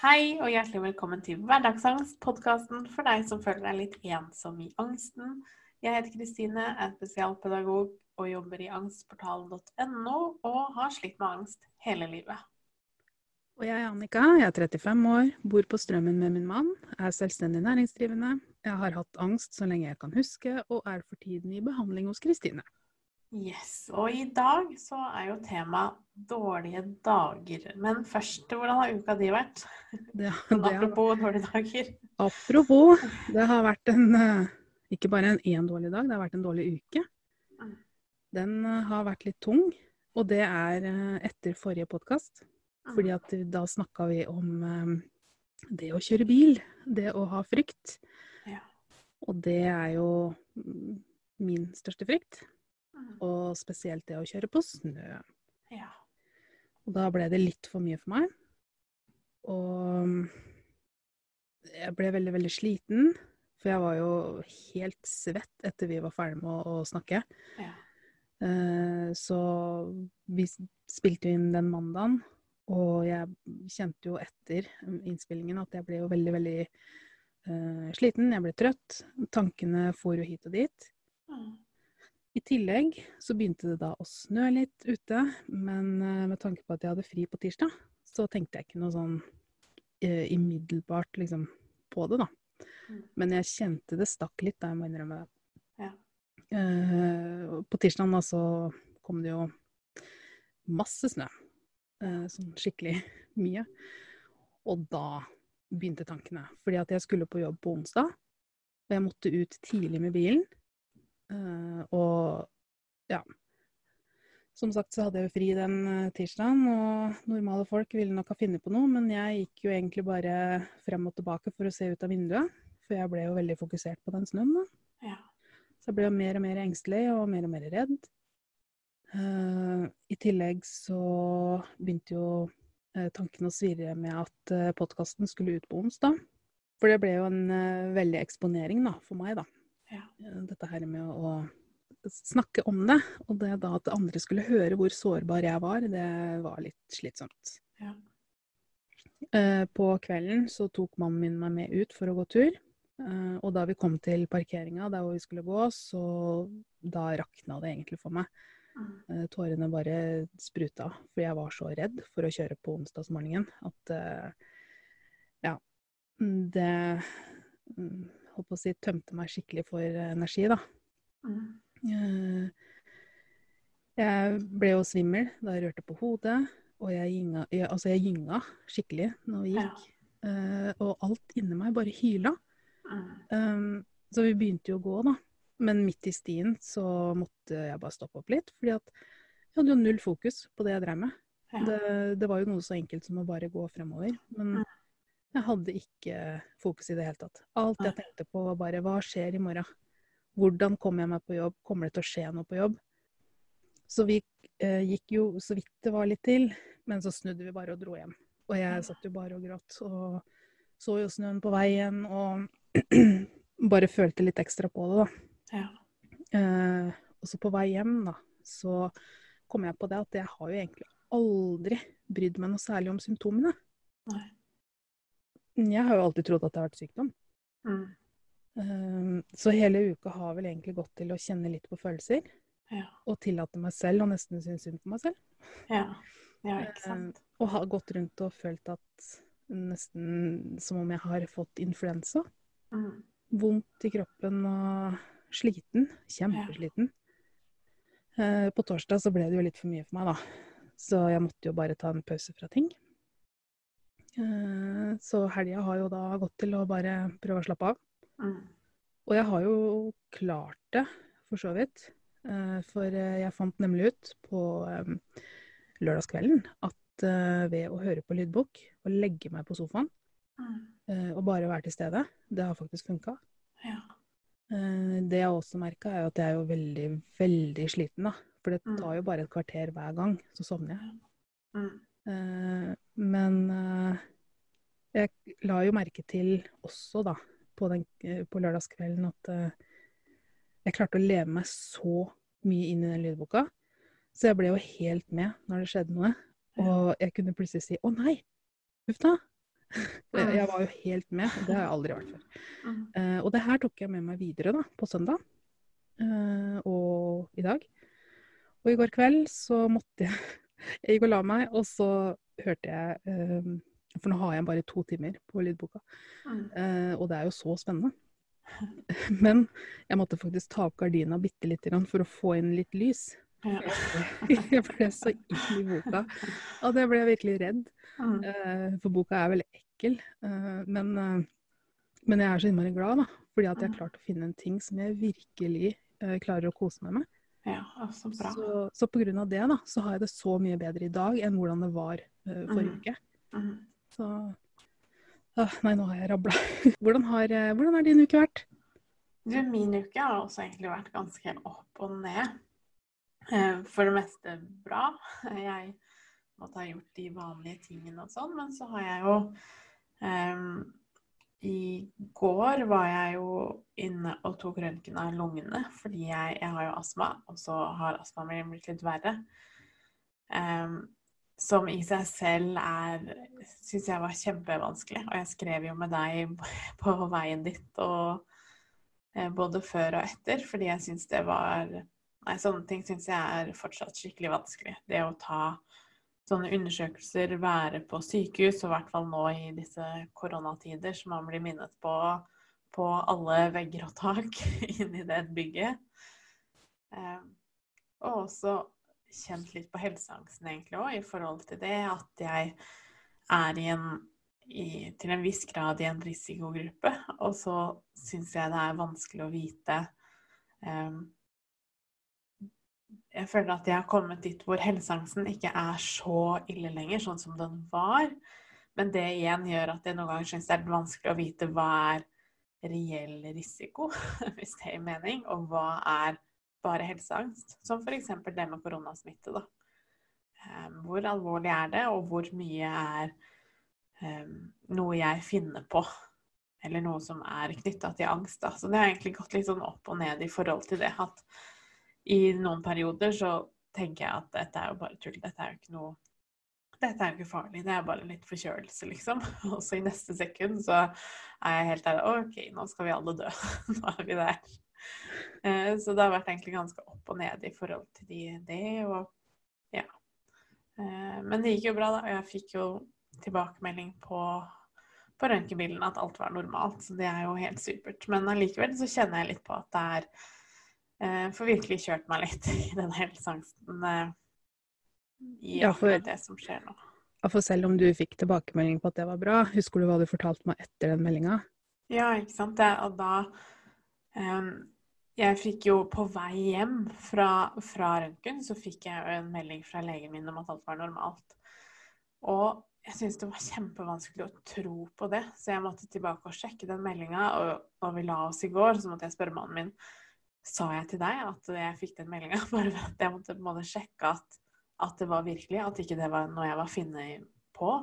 Hei og hjertelig velkommen til Hverdagsangst, podkasten for deg som føler deg litt ensom i angsten. Jeg heter Kristine, er spesialpedagog og jobber i angstportalen.no og har slitt med angst hele livet. Og jeg er Annika, jeg er 35 år, bor på Strømmen med min mann, er selvstendig næringsdrivende. Jeg har hatt angst så lenge jeg kan huske, og er for tiden i behandling hos Kristine. Yes, og i dag så er jo tema dårlige dager. Men først, hvordan har uka di vært? Det, det, apropos dårlige dager. apropos, det har vært en eh, Ikke bare en én dårlig dag, det har vært en dårlig uke. Mm. Den eh, har vært litt tung, og det er eh, etter forrige podkast. Fordi at da snakka vi om det å kjøre bil, det å ha frykt. Ja. Og det er jo mm, min største frykt. Mm. Og spesielt det å kjøre på snø. Ja. Og da ble det litt for mye for meg. Og mm, jeg ble veldig, veldig sliten. For jeg var jo helt svett etter vi var ferdig med å, å snakke. Ja. Eh, så vi spilte inn den mandagen, og jeg kjente jo etter innspillingen at jeg ble jo veldig, veldig eh, sliten. Jeg ble trøtt. Tankene for jo hit og dit. Mm. I tillegg så begynte det da å snø litt ute, men eh, med tanke på at jeg hadde fri på tirsdag, så tenkte jeg ikke noe sånn eh, umiddelbart liksom på det, da. Mm. Men jeg kjente det stakk litt, da jeg må innrømme det. Ja. Eh, på tirsdagen da så kom det jo masse snø. Eh, sånn skikkelig mye. Og da begynte tankene. Fordi at jeg skulle på jobb på onsdag, og jeg måtte ut tidlig med bilen. Eh, og ja. Som sagt så hadde jeg jo fri den eh, tirsdagen, og normale folk ville nok ha funnet på noe, men jeg gikk jo egentlig bare frem og tilbake for å se ut av vinduet. For jeg ble jo veldig fokusert på den snøen, da. Ja. Så jeg ble jo mer og mer engstelig og mer og mer redd. Uh, I tillegg så begynte jo uh, tankene å svirre med at uh, podkasten skulle ut på onsdag. For det ble jo en uh, veldig eksponering da, for meg, da. Ja. Eh, Dette her med å snakke om det, og det da at andre skulle høre hvor sårbar jeg var, det var litt slitsomt. Ja. Eh, På kvelden så tok mannen min meg med ut for å gå tur. Eh, Og da vi kom til parkeringa der hvor vi skulle gå, så da rakna det egentlig for meg. Mm. Tårene bare spruta, for jeg var så redd for å kjøre på onsdagsmorgenen at ja. Det mm, holdt på å si tømte meg skikkelig for energi, da. Mm. Eh, Jeg ble jo svimmel da jeg rørte på hodet, og jeg gynga, altså jeg gynga skikkelig når vi Ja. gikk. Eh, og alt inni meg bare hyla. Mm. Um, så vi begynte jo å gå, da. Men midt i stien så måtte jeg bare stoppe opp litt, fordi at jeg hadde jo null fokus på det jeg drev med. Ja. Det, det var jo noe så enkelt som å bare gå fremover. Men Mm. Jeg hadde ikke fokus i det hele tatt. Alt jeg tenkte på var bare hva skjer i morgen? Hvordan kommer jeg meg på jobb? Kommer det til å skje noe på jobb? Så vi eh, gikk jo så vidt det var litt til, men så snudde vi bare og dro hjem. Og jeg satt jo bare og gråt og så jo snøen på veien og bare følte litt ekstra på det, da. Ja. Eh, og så på vei hjem, da, så kom jeg på det at jeg har jo egentlig aldri brydd meg noe særlig om symptomene. Nei. Jeg har jo alltid trodd at det har vært sykdom. Mm. Um, så hele uka har vel egentlig gått til å kjenne litt på følelser. Ja. Og tillate meg selv å nesten synes synd på meg selv. Ja. ja, ikke sant. Og har gått rundt og følt at nesten som om jeg har fått influensa. Mm. Vondt i kroppen og sliten. Kjempesliten. Eh, På torsdag så ble det jo litt for mye for meg, da. Så jeg måtte jo bare ta en pause fra ting. Eh, Så helga har jo da gått til å bare prøve å slappe av. Mm. Og jeg har jo klart det, for så vidt. Eh, For eh, jeg fant nemlig ut på lørdagskvelden at ved å høre på lydbok og legge meg på sofaen Mm. og bare være til stede, det har faktisk funka. Ja. Det jeg også merka, er jo at jeg er jo veldig, veldig sliten, da. For det Mm. tar jo bare et kvarter hver gang, så sovner jeg. Mm. Eh, Men eh, jeg la jo merke til også, da, på, den, eh, på lørdagskvelden at jeg klarte å leve meg så mye inn i den lydboka. Så jeg ble jo helt med når det skjedde noe. Og jeg kunne plutselig si 'Å nei, Huff da'. Jeg var jo helt med, det har jeg aldri vært før. Og det her tok jeg med meg videre da, på søndag og i dag. Og i går kveld så måtte jeg Jeg gikk og la meg, og så hørte jeg um, For nå har jeg bare to timer på lydboka, Mm. uh, og det er jo så spennende. Men jeg måtte faktisk ta opp gardina bitte lite grann for å få inn litt lys. Ja. Jeg ble så inn i boka at jeg ble virkelig redd. Mm. Uh, For boka er veldig ekkel. Uh, Men, men jeg er så innmari glad, da. Fordi at jeg har klart å finne en ting som jeg virkelig klarer å kose meg med. Ja, altså bra. Så, så på grunn av det, da, så har jeg det så mye bedre i dag enn hvordan det var uh, forrige Mm. uke. Mm. Så uh, Nei, nå har jeg rabla. hvordan, har, eh, hvordan har din uke vært? Du, min uke har også egentlig vært ganske opp og ned. Eh, For det meste bra. Jeg måtte ha gjort de vanlige tingene og sånn, men så har jeg jo em, I går var jeg jo inne og tok røntgen av lungene, fordi jeg, jeg har jo astma, og så har astmaen min blitt litt verre. Um, som i seg selv er Syns jeg var kjempevanskelig. Og jeg skrev jo med deg på veien dit og eh, både før og etter, fordi jeg syns det var Nei, sånne ting syns jeg er fortsatt skikkelig vanskelig. Det å ta sånne undersøkelser, være på sykehus, og i hvert fall nå i disse koronatider, så man blir minnet på på alle vegger og tak inni det bygget. Eh, og også kjent litt på helseangsten egentlig òg, i forhold til det at jeg er i en i, til en viss grad i en risikogruppe, og så syns jeg det er vanskelig å vite em, Jeg føler at jeg har kommet dit hvor helseangsten ikke er så ille lenger, sånn som den var. Men det igjen gjør at jeg noen ganger syns det er vanskelig å vite hva er reell risiko, hvis det gir mening, og hva er bare helseangst. Som f.eks. det med koronasmitte. da. Hvor alvorlig er det, og hvor mye er em, noe jeg finner på? Eller noe som er knytta til angst. Da. Så det har egentlig gått litt sånn opp og ned i forhold til det. At i noen perioder så tenker jeg at dette er jo bare tull. Dette er jo ikke noe dette er jo ikke farlig, det er bare litt forkjølelse, liksom. Og så i neste sekund så er jeg helt der OK, nå skal vi alle dø. nå er vi der. Eh, Så det har vært egentlig ganske opp og ned i forhold til de, det, og ja. Eh, Men det gikk jo bra, da. Jeg fikk jo tilbakemelding på, på røntgenbildene at alt var normalt, så det er jo helt supert. Men allikevel så kjenner jeg litt på at det er Får virkelig kjørt meg litt i den helseangsten eh, i Ja, for- det som skjer nå. Ja, For selv om du fikk tilbakemelding på at det var bra, husker du hva du fortalte meg etter den meldinga? Ja, ikke sant. Det, og da um, Jeg fikk jo på vei hjem fra, fra røntgen, så fikk jeg en melding fra legen min om at alt var normalt. Og jeg syntes det var kjempevanskelig å tro på det, så jeg måtte tilbake og sjekke den meldinga. Og da vi la oss i går, så måtte jeg spørre mannen min sa jeg til deg at jeg fikk den meldinga. Bare at jeg måtte, på en måte sjekke at, at det var virkelig, at ikke det var noe jeg var funnet på.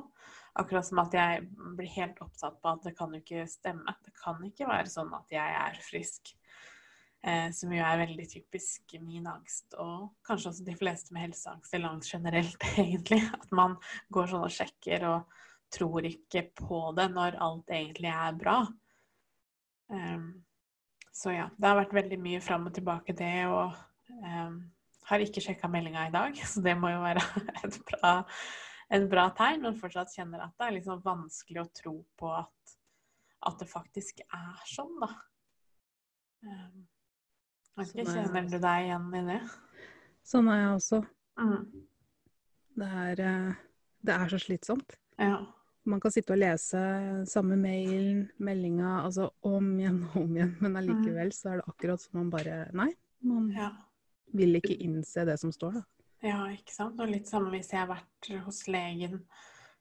Akkurat som at jeg blir helt opptatt på at det kan jo ikke stemme. Det kan ikke være sånn at jeg er frisk. Eh, som jo er veldig typisk min angst, og kanskje også de fleste med helseangst eller angst generelt, egentlig. At man går sånn og sjekker og tror ikke på det når alt egentlig er bra. Em, så ja, det har vært veldig mye fram og tilbake det, og um, har ikke sjekka meldinga i dag, så det må jo være et bra, en bra tegn, men fortsatt kjenner at det er liksom vanskelig å tro på at, at det faktisk er sånn, da. Um, ikke, Sånn er- kjenner du deg igjen i det? Sånn er jeg også. Mm. Det er, eh, det er så slitsomt. Ja. Man kan sitte og lese samme mailen, meldinga, altså om igjen og om igjen. men allikevel så er det akkurat som man bare Nei, man ja. vil ikke innse det som står, da. Ja, ikke sant. Og litt samme hvis jeg har vært hos legen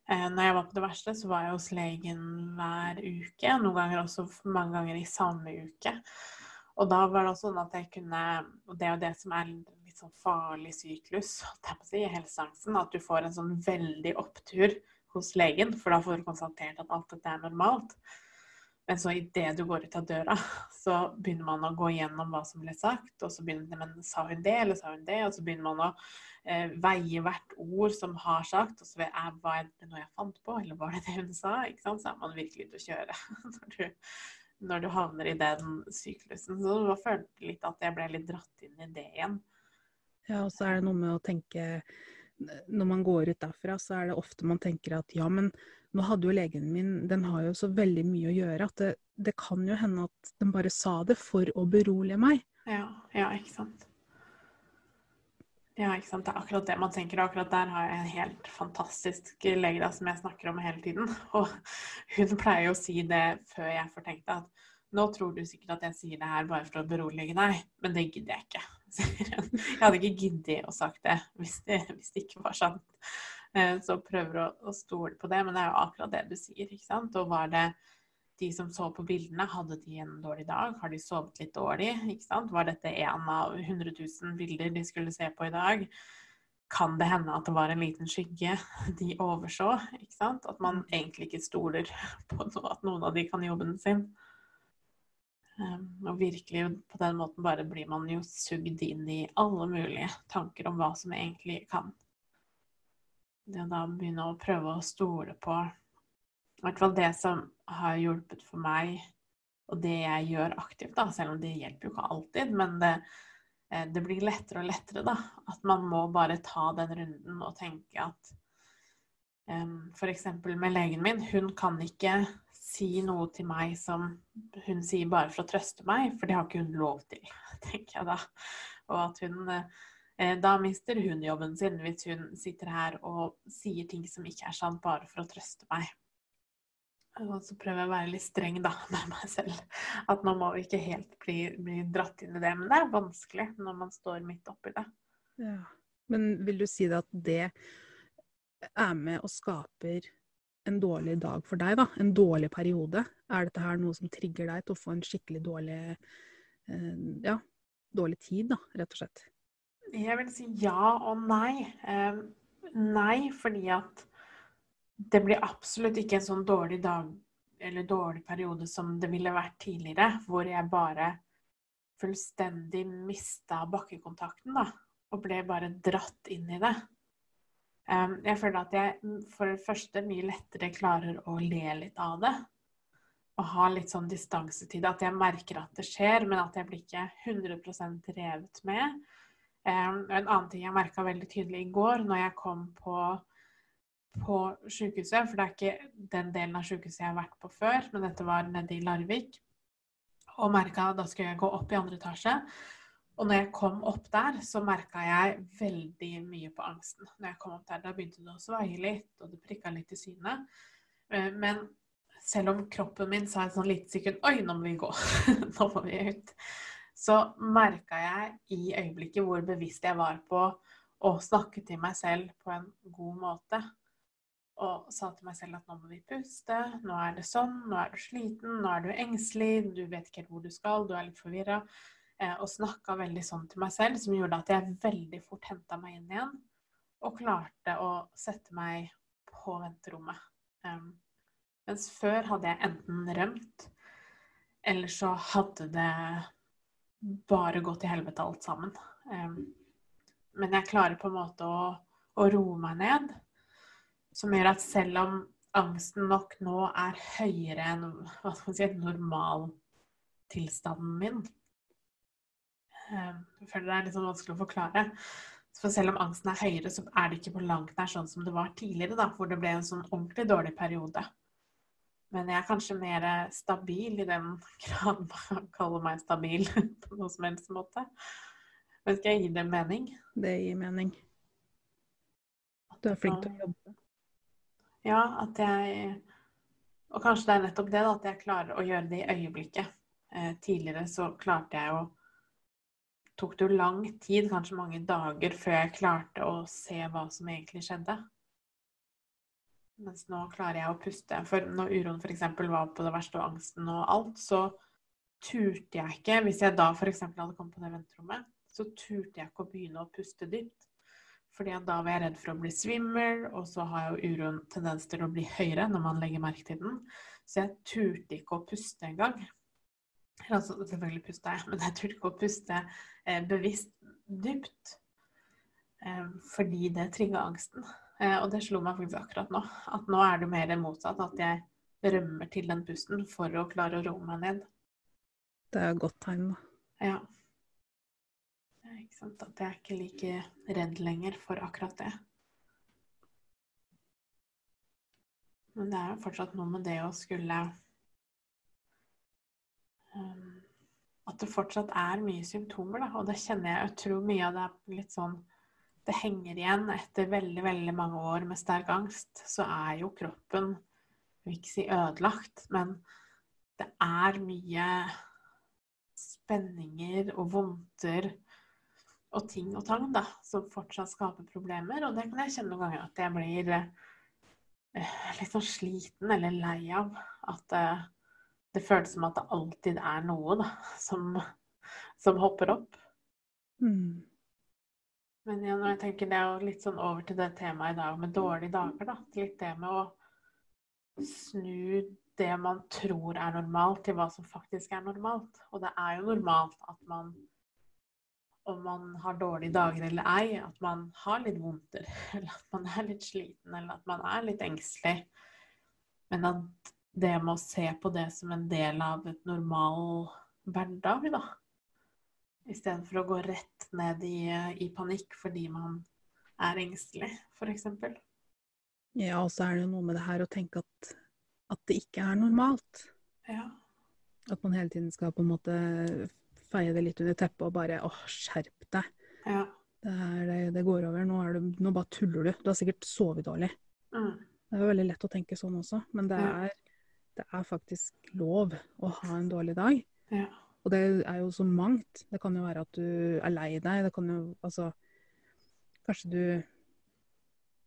eh, Når jeg var på det verste, så var jeg hos legen hver uke. Noen ganger også mange ganger i samme uke. Og da var det også sånn at jeg kunne Og det er jo det som er litt sånn farlig syklus i helseangsten. At du får en sånn veldig opptur hos legen, for da får du konstatert at alt dette er normalt. Men så idet du går ut av døra, så begynner man å gå igjennom hva som ble sagt. Og så begynner men sa hun det, eller sa hun det? Og så begynner man å eh, veie hvert ord som har sagt. Og så jeg, var det noe jeg fant på, eller var det det hun sa? Ikke sant? Så er man virkelig ute å kjøre når du, når du havner i den syklusen. Så jeg følte litt at jeg ble litt dratt inn i det igjen. Ja, og så er det noe med å tenke Når man går ut derfra, så er det ofte man tenker at ja, men nå hadde jo legen min Den har jo så veldig mye å gjøre at det, det kan jo hende at den bare sa det for å berolige meg. Ja, ja, ikke sant. Ja, ikke sant. Det er akkurat det man tenker. Akkurat der har jeg en helt fantastisk lege da, som jeg snakker om hele tiden. Og hun pleier jo å si det før jeg får tenkt det, at nå tror du sikkert at jeg sier det her bare for å berolige deg, men det gidder jeg ikke. Jeg hadde ikke giddet å sagt det hvis, det hvis det ikke var sant. Eh, så prøver å, å stole på det, men det er jo akkurat det du sier. ikke sant? Og var det de som så på bildene, hadde de en dårlig dag? Har de sovet litt dårlig? ikke sant? Var dette en av 100 000 bilder de skulle se på i dag? Kan det hende at det var en liten skygge de overså? ikke sant? At man egentlig ikke stoler på at noen av de kan jobben sin. Um, og virkelig på den måten bare blir man jo sugd inn i alle mulige tanker om hva som egentlig kan det å da begynne å prøve å stole på I hvert fall det som har hjulpet for meg, og det jeg gjør aktivt, da, selv om det hjelper jo ikke alltid, men det, eh, det blir lettere og lettere, da. At man må bare ta den runden og tenke at um, F.eks. med legen min, hun kan ikke si noe til meg som hun sier bare for å trøste meg, for det har ikke hun lov til, tenker jeg da. Og at hun Eh, da mister hun jobben sin hvis hun sitter her og sier ting som ikke er sant, bare for å trøste meg. Og så prøver jeg å være litt streng da, med meg selv. At nå må vi ikke helt bli, bli dratt inn i det. Men det er vanskelig når man står midt oppi det. Ja. Men vil du si det at det er med og skaper en dårlig dag for deg, da? En dårlig periode? Er dette her noe som trigger deg til å få en skikkelig dårlig, eh, ja, dårlig tid, da, rett og slett? Jeg vil si ja og nei. Eh, nei fordi at det blir absolutt ikke en sånn dårlig dag eller dårlig periode som det ville vært tidligere, hvor jeg bare fullstendig mista bakkekontakten, da. Og ble bare dratt inn i det. Jeg føler at jeg for det første mye lettere klarer å le litt av det. Og ha litt sånn distanse til det. At jeg merker at det skjer, men at jeg blir ikke 100% revet med. En annen ting jeg merka veldig tydelig i går når jeg kom på, på sykehuset, for det er ikke den delen av sykehuset jeg har vært på før, men dette var nede i Larvik, og merka da skulle jeg gå opp i andre etasje. Og når jeg kom opp der, så merka jeg veldig mye på angsten. Når jeg kom opp der, Da begynte det å svaie litt, og det prikka litt i synet. Eh, men selv om kroppen min sa et sånn lite sekund Oi, nå må vi gå. nå må vi ut så merka jeg i øyeblikket hvor bevisst jeg var på å snakke til meg selv på en god måte. Og sa til meg selv at nå må vi puste, nå er det sånn, nå er du sliten, nå er du engstelig, du vet ikke helt hvor du skal, du er litt forvirra. Eh, og snakka veldig sånn til meg selv, som gjorde at jeg veldig fort henta meg inn igjen. Og klarte å sette meg på venterommet. Um, mens før hadde jeg enten rømt, eller så hadde det bare gått til helvete alt sammen. men jeg klarer på en måte å, å roe meg ned, som gjør at selv om angsten nok nå er høyere enn hva skal man si, normaltilstanden min Jeg føler det er litt sånn vanskelig å forklare. For selv om angsten er høyere, så er det ikke på langt nær sånn som det var tidligere, da, hvor det ble en sånn ordentlig dårlig periode. Men jeg er kanskje mer stabil i den grad man kaller meg stabil på noen som helst måte. Vet ikke, Gir det mening? Det gir mening. At Du er flink til å jobbe. Ja, at jeg Og kanskje det er nettopp det, da, at jeg klarer å gjøre det i øyeblikket. Eh, tidligere så klarte jeg jo Tok det jo lang tid, kanskje mange dager, før jeg klarte å se hva som egentlig skjedde. Mens nå klarer jeg å puste. For når uroen f.eks. var på det verste, og angsten og alt, så turte jeg ikke Hvis jeg da f.eks. hadde kommet på det venterommet, så turte jeg ikke å begynne å puste dypt. Fordi da var jeg redd for å bli svimmel, og så har jo uroen tendens til å bli høyere når man legger merke til den. Så jeg turte ikke å puste engang. Altså, selvfølgelig puster jeg, men jeg turte ikke å puste eh, bevisst dypt. Eh, fordi det trigga angsten. Eh, og det slo meg faktisk akkurat nå. At nå er det mer motsatt. At jeg rømmer til den pusten for å klare å roe meg ned. Det er et godt tegn, da. Ja. ikke sant. At jeg er ikke like redd lenger for akkurat det. Men det er jo fortsatt noe med det å skulle At det fortsatt er mye symptomer, da. Og det kjenner jeg. Jeg tror mye av det er litt sånn Det henger igjen etter veldig, veldig mange år med sterk angst. Så er jo kroppen Jeg vil ikke si ødelagt, men det er mye spenninger og vondter og ting og tang da, som fortsatt skaper problemer. Og det kan jeg kjenne noen ganger at jeg blir eh, litt sånn sliten eller lei av. At eh, det føles som at det alltid er noe da, som, som hopper opp. Mm. Men ja, når jeg tenker det er litt sånn over til det temaet i dag med dårlige dager, da. Litt det med å snu det man tror er normalt, til hva som faktisk er normalt. Og det er jo normalt at man, om man har dårlige dager eller ei, at man har litt vondter, eller at man er litt sliten, eller at man er litt engstelig. Men at det med å se på det som en del av et normal hverdag, da. Istedenfor å gå rett ned i, i panikk fordi man er engstelig, f.eks. Ja, og så er det jo noe med det her å tenke at at det ikke er normalt. Ja. At man hele tiden skal på en måte feie det litt under teppet og bare åh, skjerp deg. Ja. Det, er, det, går over. Nå, du, nå, bare tuller du. Du har sikkert sovet dårlig. Mm. Det er jo veldig lett å tenke sånn også, men det er, det er faktisk lov å ha en dårlig dag. Ja. Og det er jo så mangt. Det kan jo være at du er lei deg. Det kan jo altså Kanskje du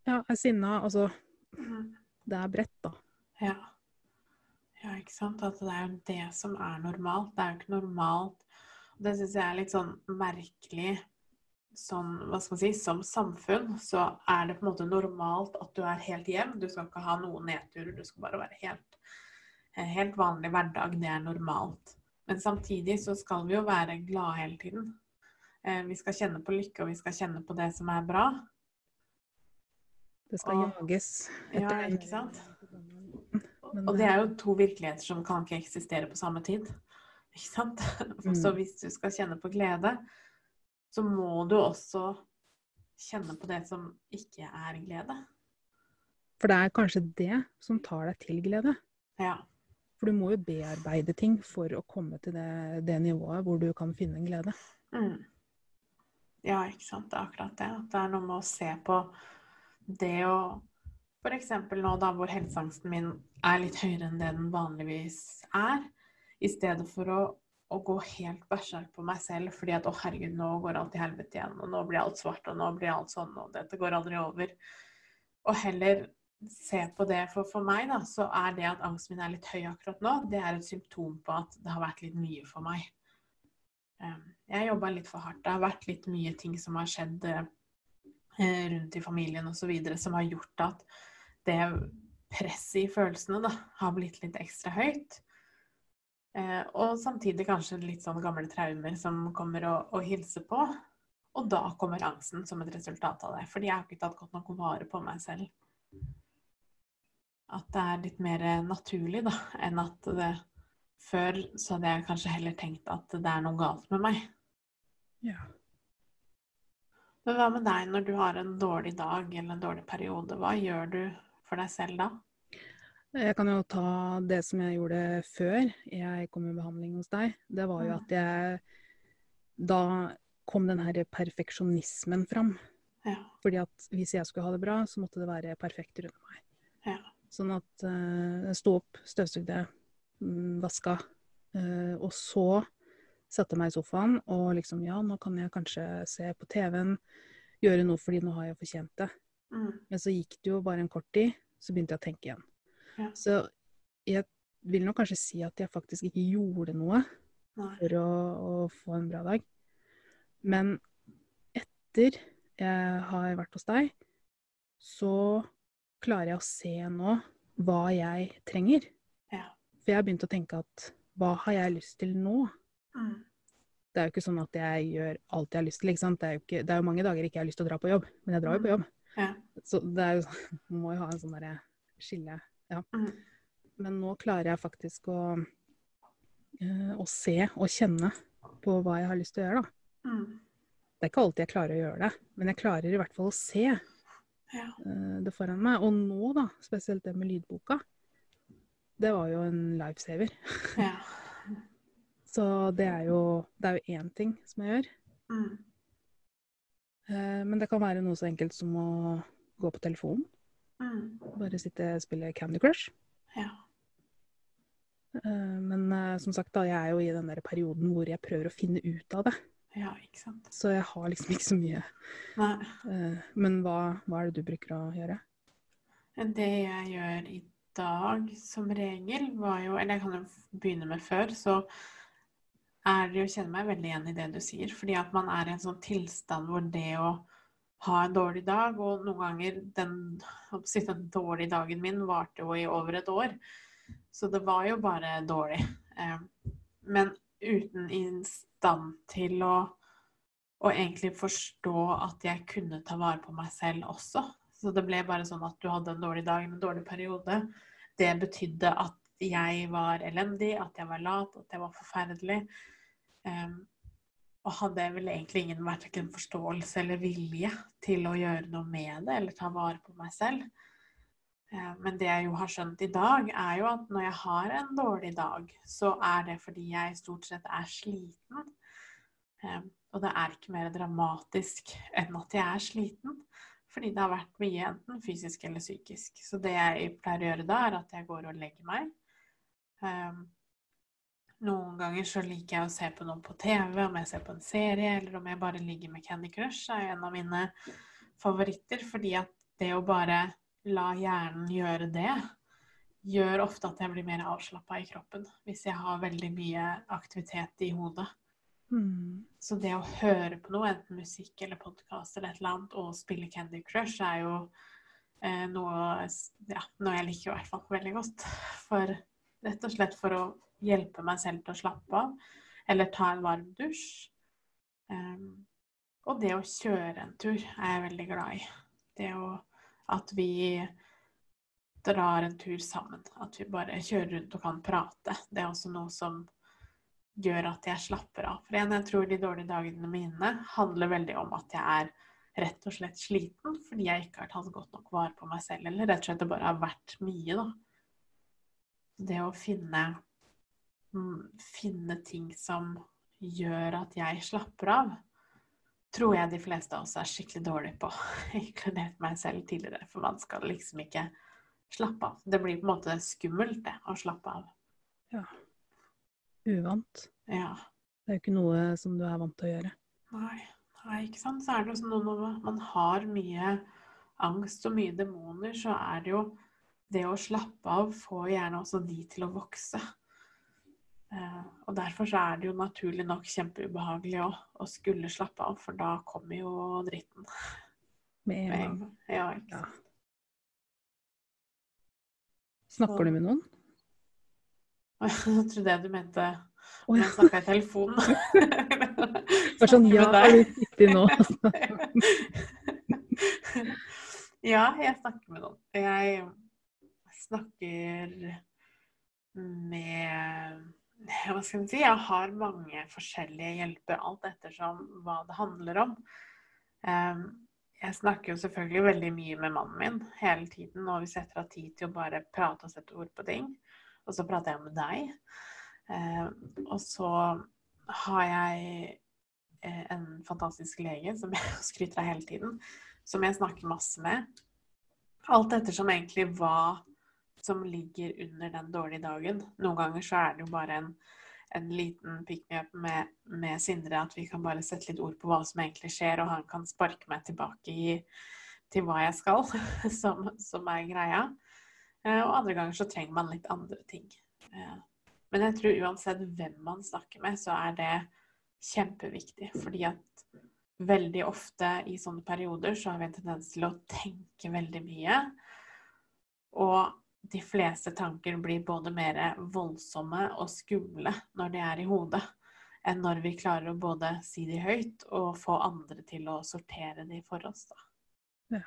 ja, er sinna. Altså Mm. Det er bredt, da. Ja. ja, ikke sant. At det er det som er normalt. Det er jo ikke normalt Det syns jeg er litt sånn merkelig sånn, hva skal man si, som samfunn så er det på en måte normalt at du er helt jevn. Du skal ikke ha noen nedturer, du skal bare være helt, helt vanlig hverdag. Det er normalt. Men samtidig så skal vi jo være glade hele tiden. Eh, Vi skal kjenne på lykke, og vi skal kjenne på det som er bra. Det skal Og- jages. Ja, ikke sant? Og det er jo to virkeligheter som kan ikke eksistere på samme tid. Ikke sant? Så Mm. hvis du skal kjenne på glede, så må du også kjenne på det som ikke er glede. For det er kanskje det som tar deg til glede. Ja. For du må jo bearbeide ting for å komme til det, det nivået hvor du kan finne glede. Mm. Ja, ikke sant. Det er akkurat det. At det er noe med å se på det å F.eks. nå da hvor helseangsten min er litt høyere enn det den vanligvis er. I stedet for å, å gå helt berserk på meg selv fordi at å herregud, nå går alt i helvete igjen, og nå blir alt svart, og nå blir alt sånn, og dette går aldri over. Og heller se på det. For for meg da, så er det at angsten min er litt høy akkurat nå, det er et symptom på at det har vært litt mye for meg. Um, Jeg jobba litt for hardt. Det har vært litt mye ting som har skjedd eh, rundt i familien osv. som har gjort at det presset i følelsene da, har blitt litt ekstra høyt. Eh, og samtidig kanskje litt sånn gamle traumer som kommer og, og hilser på. Og da kommer angsten som et resultat av det. Fordi jeg har ikke tatt godt nok vare på meg selv. At det er litt mer naturlig, da, enn at det Før så hadde jeg kanskje heller tenkt at det er noe galt med meg. Ja. Men hva med deg når du har en dårlig dag eller en dårlig periode? Hva gjør du for deg selv da? Jeg kan jo ta det som jeg gjorde før jeg kom i behandling hos deg. Det var jo at jeg Da kom den her perfeksjonismen fram. Ja. Fordi at hvis jeg skulle ha det bra, så måtte det være perfekt rundt meg. Ja. Sånn at uh, jeg sto opp, støvsugde, mm, vaska, eh, og så satte meg i sofaen og liksom Ja, nå kan jeg kanskje se på TV-en, gjøre noe fordi nå har jeg fortjent det. Mm. Men så gikk det jo bare en kort tid, så begynte jeg å tenke igjen. Ja. Så jeg vil nok kanskje si at jeg faktisk ikke gjorde noe Nei. for å, å få en bra dag. Men etter jeg har vært hos deg, så klarer jeg å se nå hva jeg trenger. Ja. For jeg har begynt å tenke at hva har jeg lyst til nå? Mm. Det er jo ikke sånn at jeg gjør alt jeg har lyst til. ikke sant? Det er jo, ikke, det er jo mange dager ikke jeg har lyst til å dra på jobb, men jeg drar jo på jobb. Ja. Så det er jo sånn, må jo ha en sånn derre skille. Ja. Mm. Men nå klarer jeg faktisk å, eh, å se og kjenne på hva jeg har lyst til å gjøre, da. Mm. Det er ikke alltid jeg klarer å gjøre det, men jeg klarer i hvert fall å se Ja. eh, det foran meg. Og nå, da, spesielt det med lydboka, det var jo en lifesaver. Ja. Så det er jo det er jo én ting som jeg gjør. Mm. Eh, Men det kan være noe så enkelt som å gå på telefonen. Mm. Bare sitte og spille Candy Crush. Ja. Eh, Men som sagt, da, jeg er jo i den der perioden hvor jeg prøver å finne ut av det. Ja, ikke sant. Så jeg har liksom ikke så mye. Nei. Eh, Men hva, hva er det du bruker å gjøre? Det jeg gjør i dag som regel, var jo Eller jeg kan jo begynne med før, så er det jo kjenne meg veldig igjen i det du sier. Fordi at man er i en sånn tilstand hvor det å ha en dårlig dag, og noen ganger den, den dårlige dagen min varte jo i over et år. Så det var jo bare dårlig. Eh, Men uten i stand til å, å egentlig forstå at jeg kunne ta vare på meg selv også. Så det ble bare sånn at du hadde en dårlig dag, en dårlig periode. Det betydde at jeg var elendig, at jeg var lat, at jeg var forferdelig. Um, og hadde vel egentlig ingen verken forståelse eller vilje til å gjøre noe med det, eller ta vare på meg selv. Eh, Men det jeg jo har skjønt i dag, er jo at når jeg har en dårlig dag, så er det fordi jeg stort sett er sliten. Eh, Og det er ikke mer dramatisk enn at jeg er sliten. Fordi det har vært mye enten fysisk eller psykisk. Så det jeg pleier å gjøre da, er at jeg går og legger meg. Um, noen ganger så liker jeg å se på noe på TV, om jeg ser på en serie, eller om jeg bare ligger med Candy Crush, er jo en av mine favoritter. Fordi at det å bare la hjernen gjøre det, gjør ofte at jeg blir mer avslappa i kroppen. Hvis jeg har veldig mye aktivitet i hodet. Mm. Så det å høre på noe, enten musikk eller podkast eller et eller annet, og spille Candy Crush, er jo eh, noe, ja, noe jeg liker i hvert fall veldig godt. For rett og slett for å hjelpe meg selv til å slappe av, eller ta en varm dusj. Um, og det å kjøre en tur er jeg veldig glad i. Det å at vi drar en tur sammen. At vi bare kjører rundt og kan prate. Det er også noe som gjør at jeg slapper av. For en, jeg tror de dårlige dagene mine handler veldig om at jeg er rett og slett sliten fordi jeg ikke har tatt godt nok vare på meg selv. Eller rett og slett det bare har vært mye, da. Det å finne, mm, finne ting som gjør at jeg slapper av, tror jeg de fleste av oss er skikkelig dårlige på. Inkludert meg selv tidligere. For man skal liksom ikke slappe av. Det blir på en måte skummelt, det, å slappe av. Ja. Uvant. Ja. Det er jo ikke noe som du er vant til å gjøre. Nei, nei, ikke sant. Så er det jo sånn når man har mye angst og mye demoner, så er det jo det å slappe av får gjerne også de til å vokse. Eh, og derfor så er det jo naturlig nok kjempeubehagelig å, å skulle slappe av, for da kommer jo dritten. Med en gang. Ja, ikke Ja. sant. Snakker du med noen? Jeg trodde jeg du mente om jeg snakka i telefonen. Det var sånn ja, er du sittet nå? ja, jeg snakker med noen. Jeg snakker med Hva skal si? Jeg har mange forskjellige hjelper, alt ettersom hva det handler om. Jeg snakker jo selvfølgelig veldig mye med mannen min hele tiden, og vi setter av tid til å bare prate og sette ord på ting. Og så prater jeg med deg. Eh, og så har jeg eh, en fantastisk lege som jeg skryter av hele tiden, som jeg snakker masse med. Alt ettersom egentlig hva som ligger under den dårlige dagen. Noen ganger så er det jo bare en, en liten pick me up med, med Sindre, at vi kan bare sette litt ord på hva som egentlig skjer, og han kan sparke meg tilbake i, til hva jeg skal, som, som er greia. Eh, Og andre ganger så trenger man litt andre ting. Eh, Men jeg tror uansett hvem man snakker med, så er det kjempeviktig. Fordi at veldig ofte i sånne perioder så har vi en tendens til å tenke veldig mye. Og de fleste tanker blir både mer voldsomme og skumle når de er i hodet, enn når vi klarer å både si de høyt og få andre til å sortere de for oss. Da. Ja.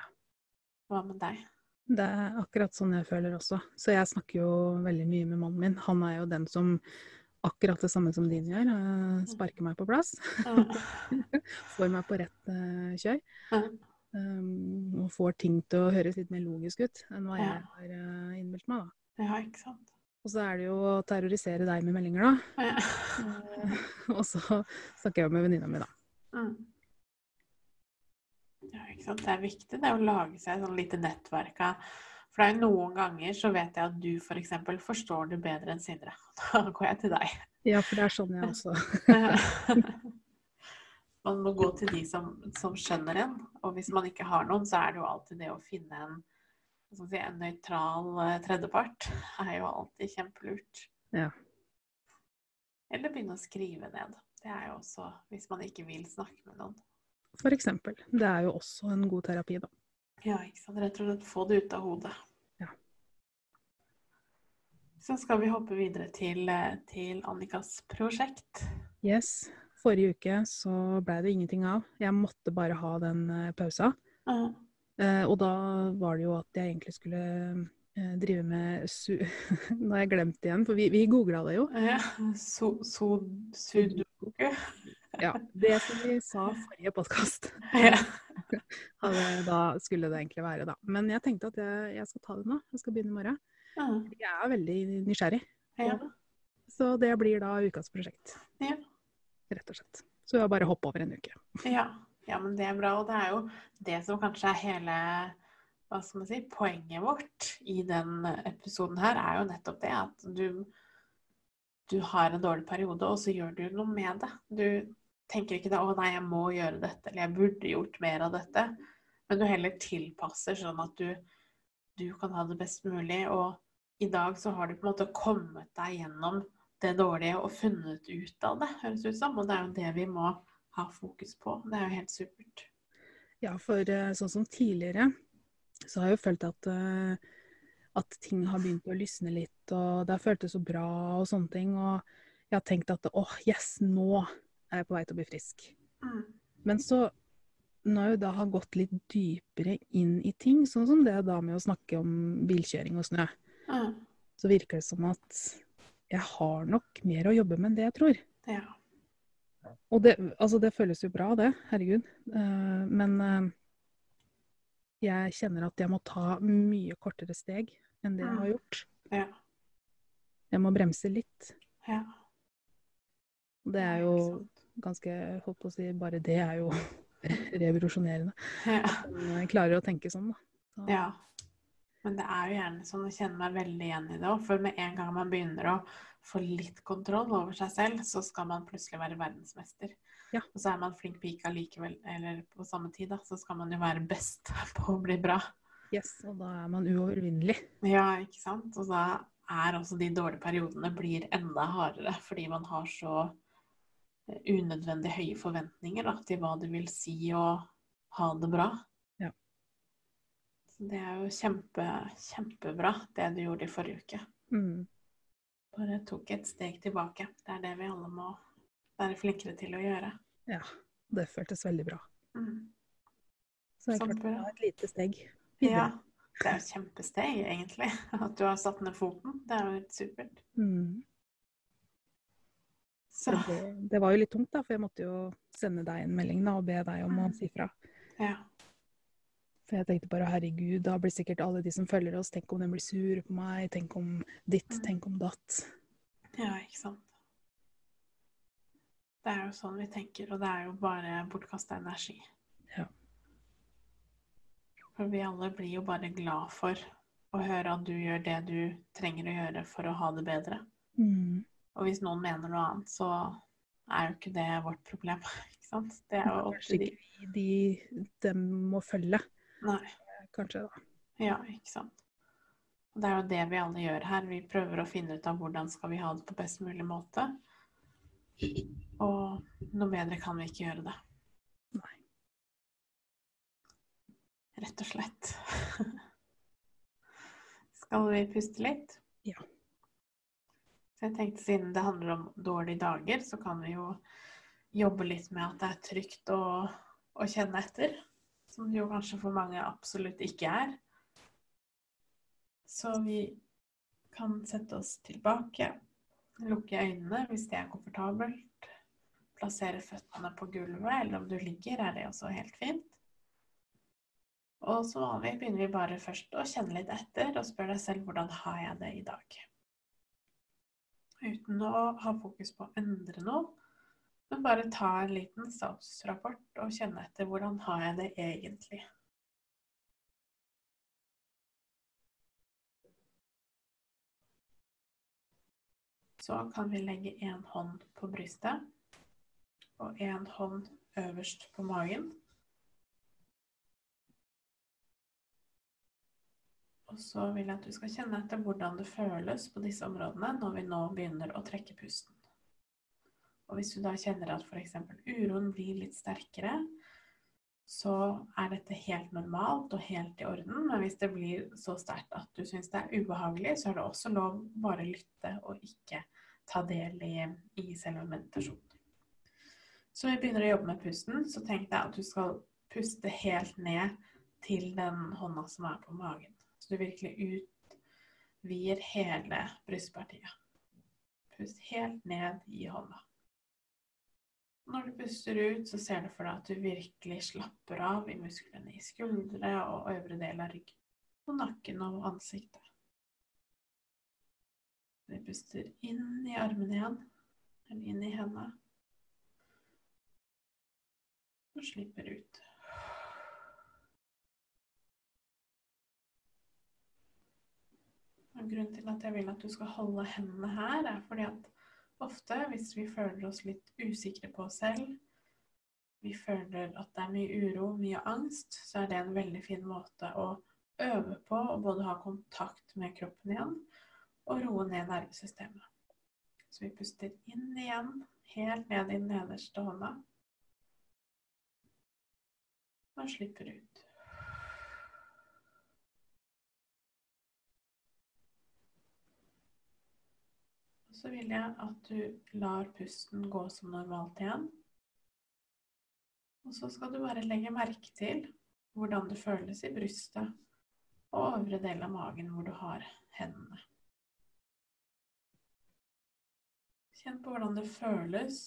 Hva med deg? Det er akkurat sånn jeg føler også. Så jeg snakker jo veldig mye med mannen min. Han er jo den som akkurat det samme som din gjør. eh, Sparker meg på plass. Får meg på rett eh, kjør. Um, og får ting til å høres litt mer logisk ut enn hva jeg har uh, innbilt meg. da. Ja, ikke sant. Og så er det jo å terrorisere deg med meldinger, da. Ja. Eh, og så snakker jeg med venninna mi, da. Mm. Ja, ikke sant. Det er viktig det å lage seg sånn lite nettverk av For det er jo noen ganger så vet jeg at du f.eks. For eksempel forstår det bedre enn Sindre. Da går jeg til deg. Ja, for det er sånn jeg også Man må gå til de som, som skjønner en. Og hvis man ikke har noen, så er det jo alltid det å finne en, si, en nøytral tredjepart. tredjepart. er jo alltid kjempelurt. Ja. Eller begynne å skrive ned. Det er jo også hvis man ikke vil snakke med noen. For eksempel. Det er jo også en god terapi, da. Ja, ikke sant. Rett og slett få det ut av hodet. Ja. Så skal vi hoppe videre til, eh, til Annikas prosjekt. Yes. Forrige uke så blei det ingenting av. Jeg måtte bare ha den eh, pausa. Uh og da var det jo at jeg egentlig skulle eh, drive med su... Nå har jeg glemt det igjen, for vi, vi googla det jo. Ja. So, so, sudoku. Ja, Det som vi sa forrige podkast, Ja. da skulle det egentlig være, da. Men jeg tenkte at jeg, jeg skal ta det nå. Jeg skal begynne i morgen. Ja. Jeg er veldig nysgjerrig. Ja. Så det blir da ukas prosjekt. Ja. Rett og slett. Så jeg bare hoppe over en uke. Ja. ja, men det er bra. Og det er jo det som kanskje er hele hva skal man si, poenget vårt i den episoden her, er jo nettopp det at du, du har en dårlig periode, og så gjør du noe med det. Du tenker ikke da 'Å nei, jeg må gjøre dette', eller 'jeg burde gjort mer av dette'. Men du heller tilpasser sånn at du, du kan ha det best mulig. Og i dag så har du på en måte kommet deg gjennom det dårlige og funnet ut av det, høres ut som. Og det er jo det vi må ha fokus på. Det er jo helt supert. Ja, for eh, sånn som tidligere, så har jeg jo følt at, eh, at ting har begynt å lysne litt, og det har føltes så bra og sånne ting. Og jeg har tenkt at åh, yes, nå er jeg på vei til å bli frisk. Mm. Men så, når jeg da har gått litt dypere inn i ting, sånn som det da med å snakke om bilkjøring og snø, Ja. så virker det som at jeg har nok mer å jobbe med enn det jeg tror. ja. Og det, altså det føles jo bra, det. Herregud. Eh, men eh, jeg kjenner at jeg må ta mye kortere steg enn det jeg har gjort. Ja. Jeg må bremse litt. ja. Det er jo ganske Holdt på å si bare det er jo revolusjonerende. Ja. Jeg klarer å tenke sånn, da. Så, ja. Men det er jo gjerne sånn, jeg kjenner meg veldig igjen i det òg. For med en gang man begynner å få litt kontroll over seg selv, så skal man plutselig være verdensmester. Ja. Og så er man flink pike allikevel, eller på samme tid, da, så skal man jo være best på å bli bra. Yes, og da er man uovervinnelig. Ja, ikke sant? Og da er også de dårlige periodene blir enda hardere, fordi man har så eh, unødvendig høye forventninger da, til hva det vil si å ha det bra. Det er jo kjempe, kjempebra, det du gjorde i forrige uke. Mm. Bare tok et steg tilbake. Det er det vi alle må være flinkere til å gjøre. Ja, det føltes veldig bra. Mm. Så jeg er klarte å var et lite steg. Ja, det er jo et kjempesteg, egentlig. At du har satt ned foten. Det er jo helt supert. Mm. Så, det, det var jo litt tungt, da, for jeg måtte jo sende deg en melding da, og be deg om å Mm. si fra. ja. For jeg tenkte bare herregud, da blir sikkert alle de som følger oss, tenk om de blir sure på meg, tenk om ditt, Mm. tenk om datt. Ja, ikke sant. Det er jo sånn vi tenker, og det er jo bare bortkasta energi. Ja. For vi alle blir jo bare glad for å høre at du gjør det du trenger å gjøre for å ha det bedre. Mm. Og hvis noen mener noe annet, så er jo ikke det vårt problem. Ikke sant? Det er jo opp til de. de. de må følge, Nei. kanskje da. Ja, ikke sant. Og det er jo det vi alle gjør her. Vi prøver å finne ut av hvordan skal vi ha det på best mulig måte. Og noe bedre kan vi ikke gjøre det. Nei. rett og slett. Skal vi puste litt? Ja. Så jeg tenkte siden det handler om dårlige dager, så kan vi jo jobbe litt med at det er trygt å, å kjenne etter. Som det jo kanskje for mange absolutt ikke er. Så vi kan sette oss tilbake, lukke øynene hvis det er komfortabelt. Plassere føttene på gulvet, eller om du ligger, er det også helt fint. Og så vanlig begynner vi bare først å kjenne litt etter og spør deg selv hvordan har jeg det i dag. Uten å ha fokus på å endre noe, men bare ta en liten statusrapport og kjenne etter hvordan har jeg det egentlig. Så kan vi legge én hånd på brystet og én hånd øverst på magen. Og så vil jeg at du skal kjenne etter hvordan det føles på disse områdene når vi nå begynner å trekke pusten. Og hvis du da kjenner at f.eks. uroen blir litt sterkere, så er dette helt normalt og helt i orden. Men hvis det blir så sterkt at du syns det er ubehagelig, så er det også lov bare lytte og ikke ta del i, i selve meditasjonen. Så vi begynner å jobbe med pusten, så tenk deg at du skal puste helt ned til den hånda som er på magen. Så du virkelig utvider hele brystpartiet. Pust helt ned i hånda. Når du puster ut, så ser du for deg at du virkelig slapper av i musklene i skuldre og øvre del av ryggen. Og nakken og ansiktet. Vi puster inn i armene igjen, eller inn i hendene. Og slipper ut. Og grunnen til at jeg vil at du skal holde hendene her, er fordi at Ofte hvis vi føler oss litt usikre på oss selv, vi føler at det er mye uro, mye angst, så er det en veldig fin måte å øve på å både ha kontakt med kroppen igjen og roe ned nervesystemet. Så vi puster inn igjen, helt ned i den nederste hånda. Og slipper ut. Så vil jeg at du lar pusten gå som normalt igjen. Og så skal du bare legge merke til hvordan det føles i brystet og øvre del av magen hvor du har hendene. Kjenn på hvordan det føles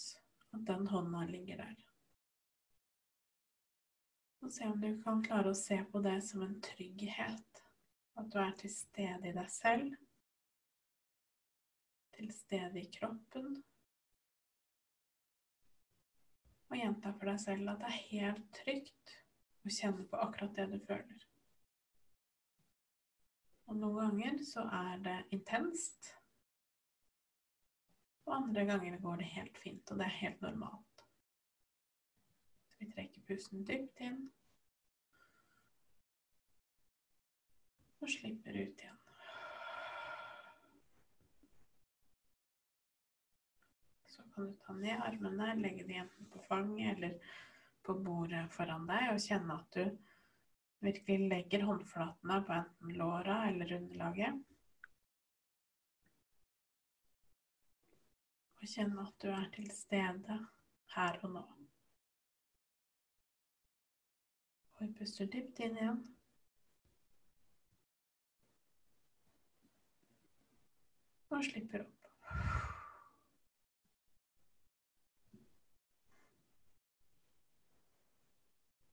at den hånda ligger der. Og se om du kan klare å se på det som en trygghet. At du er til stede i deg selv til stede i kroppen. Og gjenta for deg selv at det er helt trygt å kjenne på akkurat det du føler. Og noen ganger så er det intenst. Og andre ganger går det helt fint, og det er helt normalt. Så vi trekker pusten dypt inn. Og slipper ut igjen. Kan du ta ned armene, legge dem enten på fanget eller på bordet foran deg, og kjenne at du virkelig legger håndflatene på enten låra eller underlaget. Og kjenne at du er til stede her og nå. Og vi puster dypt inn igjen. Og slipper opp.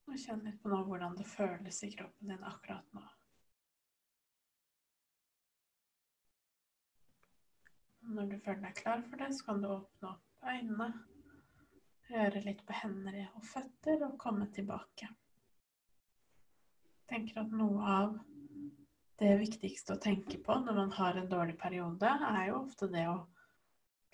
Og kjenn litt på nå hvordan det føles i kroppen din akkurat nå. Når du føler deg klar for det, så kan du åpne opp øynene, røre litt på hender og føtter og komme tilbake. Jeg tenker at noe av det viktigste å tenke på når man har en dårlig periode, er jo ofte det å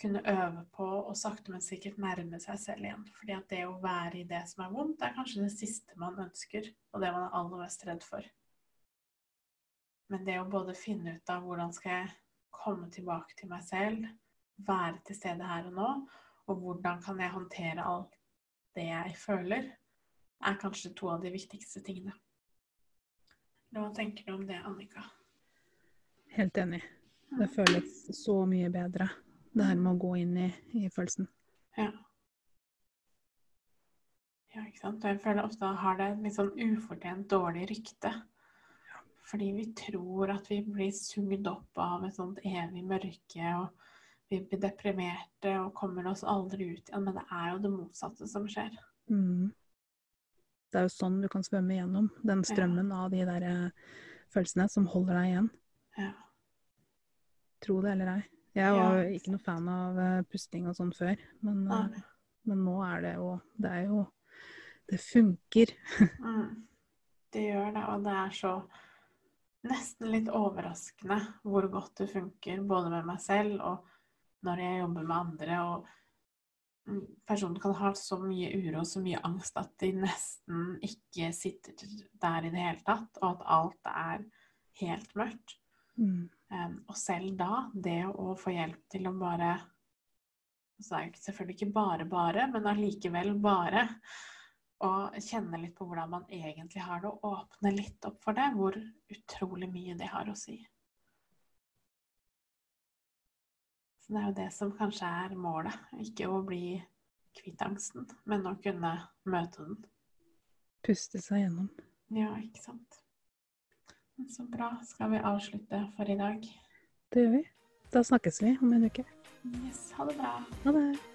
kunne øve på å sakte, men sikkert nærme seg selv igjen. Fordi at det å være i det som er vondt, er kanskje det siste man ønsker, og det man er aller mest redd for. Men det å både finne ut av hvordan skal jeg komme tilbake til meg selv, være til stede her og nå, og hvordan kan jeg håndtere alt det jeg føler, er kanskje to av de viktigste tingene. Hva tenker du om det, Annika? Helt enig. Det føles så mye bedre, det her med å gå inn i, i følelsen. Ja. Ja, ikke sant. Jeg føler ofte har det et litt sånn ufortjent dårlig rykte. Fordi vi tror at vi blir sugd opp av et sånt evig mørke, og vi blir deprimerte og kommer oss aldri ut igjen. Men det er jo det motsatte som skjer. Mm. Det er jo sånn du kan svømme gjennom den strømmen av de der eh, følelsene som holder deg igjen. Ja. Tro det eller ei. Jeg var ja. ikke noe fan av eh, pusting og sånn før, men, eh, men nå er det jo Det er jo Det funker. Mm. Det gjør det, og det er så nesten litt overraskende hvor godt det funker, både med meg selv og når jeg jobber med andre. og Personen kan ha så mye uro og så mye angst at de nesten ikke sitter der i det hele tatt, og at alt er helt mørkt. Mm. Um, og selv da, det å få hjelp til å bare Så er det selvfølgelig ikke bare bare, men allikevel bare å kjenne litt på hvordan man egentlig har det, og åpne litt opp for det, hvor utrolig mye det har å si. Så det er jo det som kanskje er målet. Ikke å bli kvitt angsten, men å kunne møte den. Puste seg gjennom. Ja, ikke sant. Så bra. Skal vi avslutte for i dag? Det gjør vi. Da snakkes vi om en uke. Yes, ha det bra. Ha det.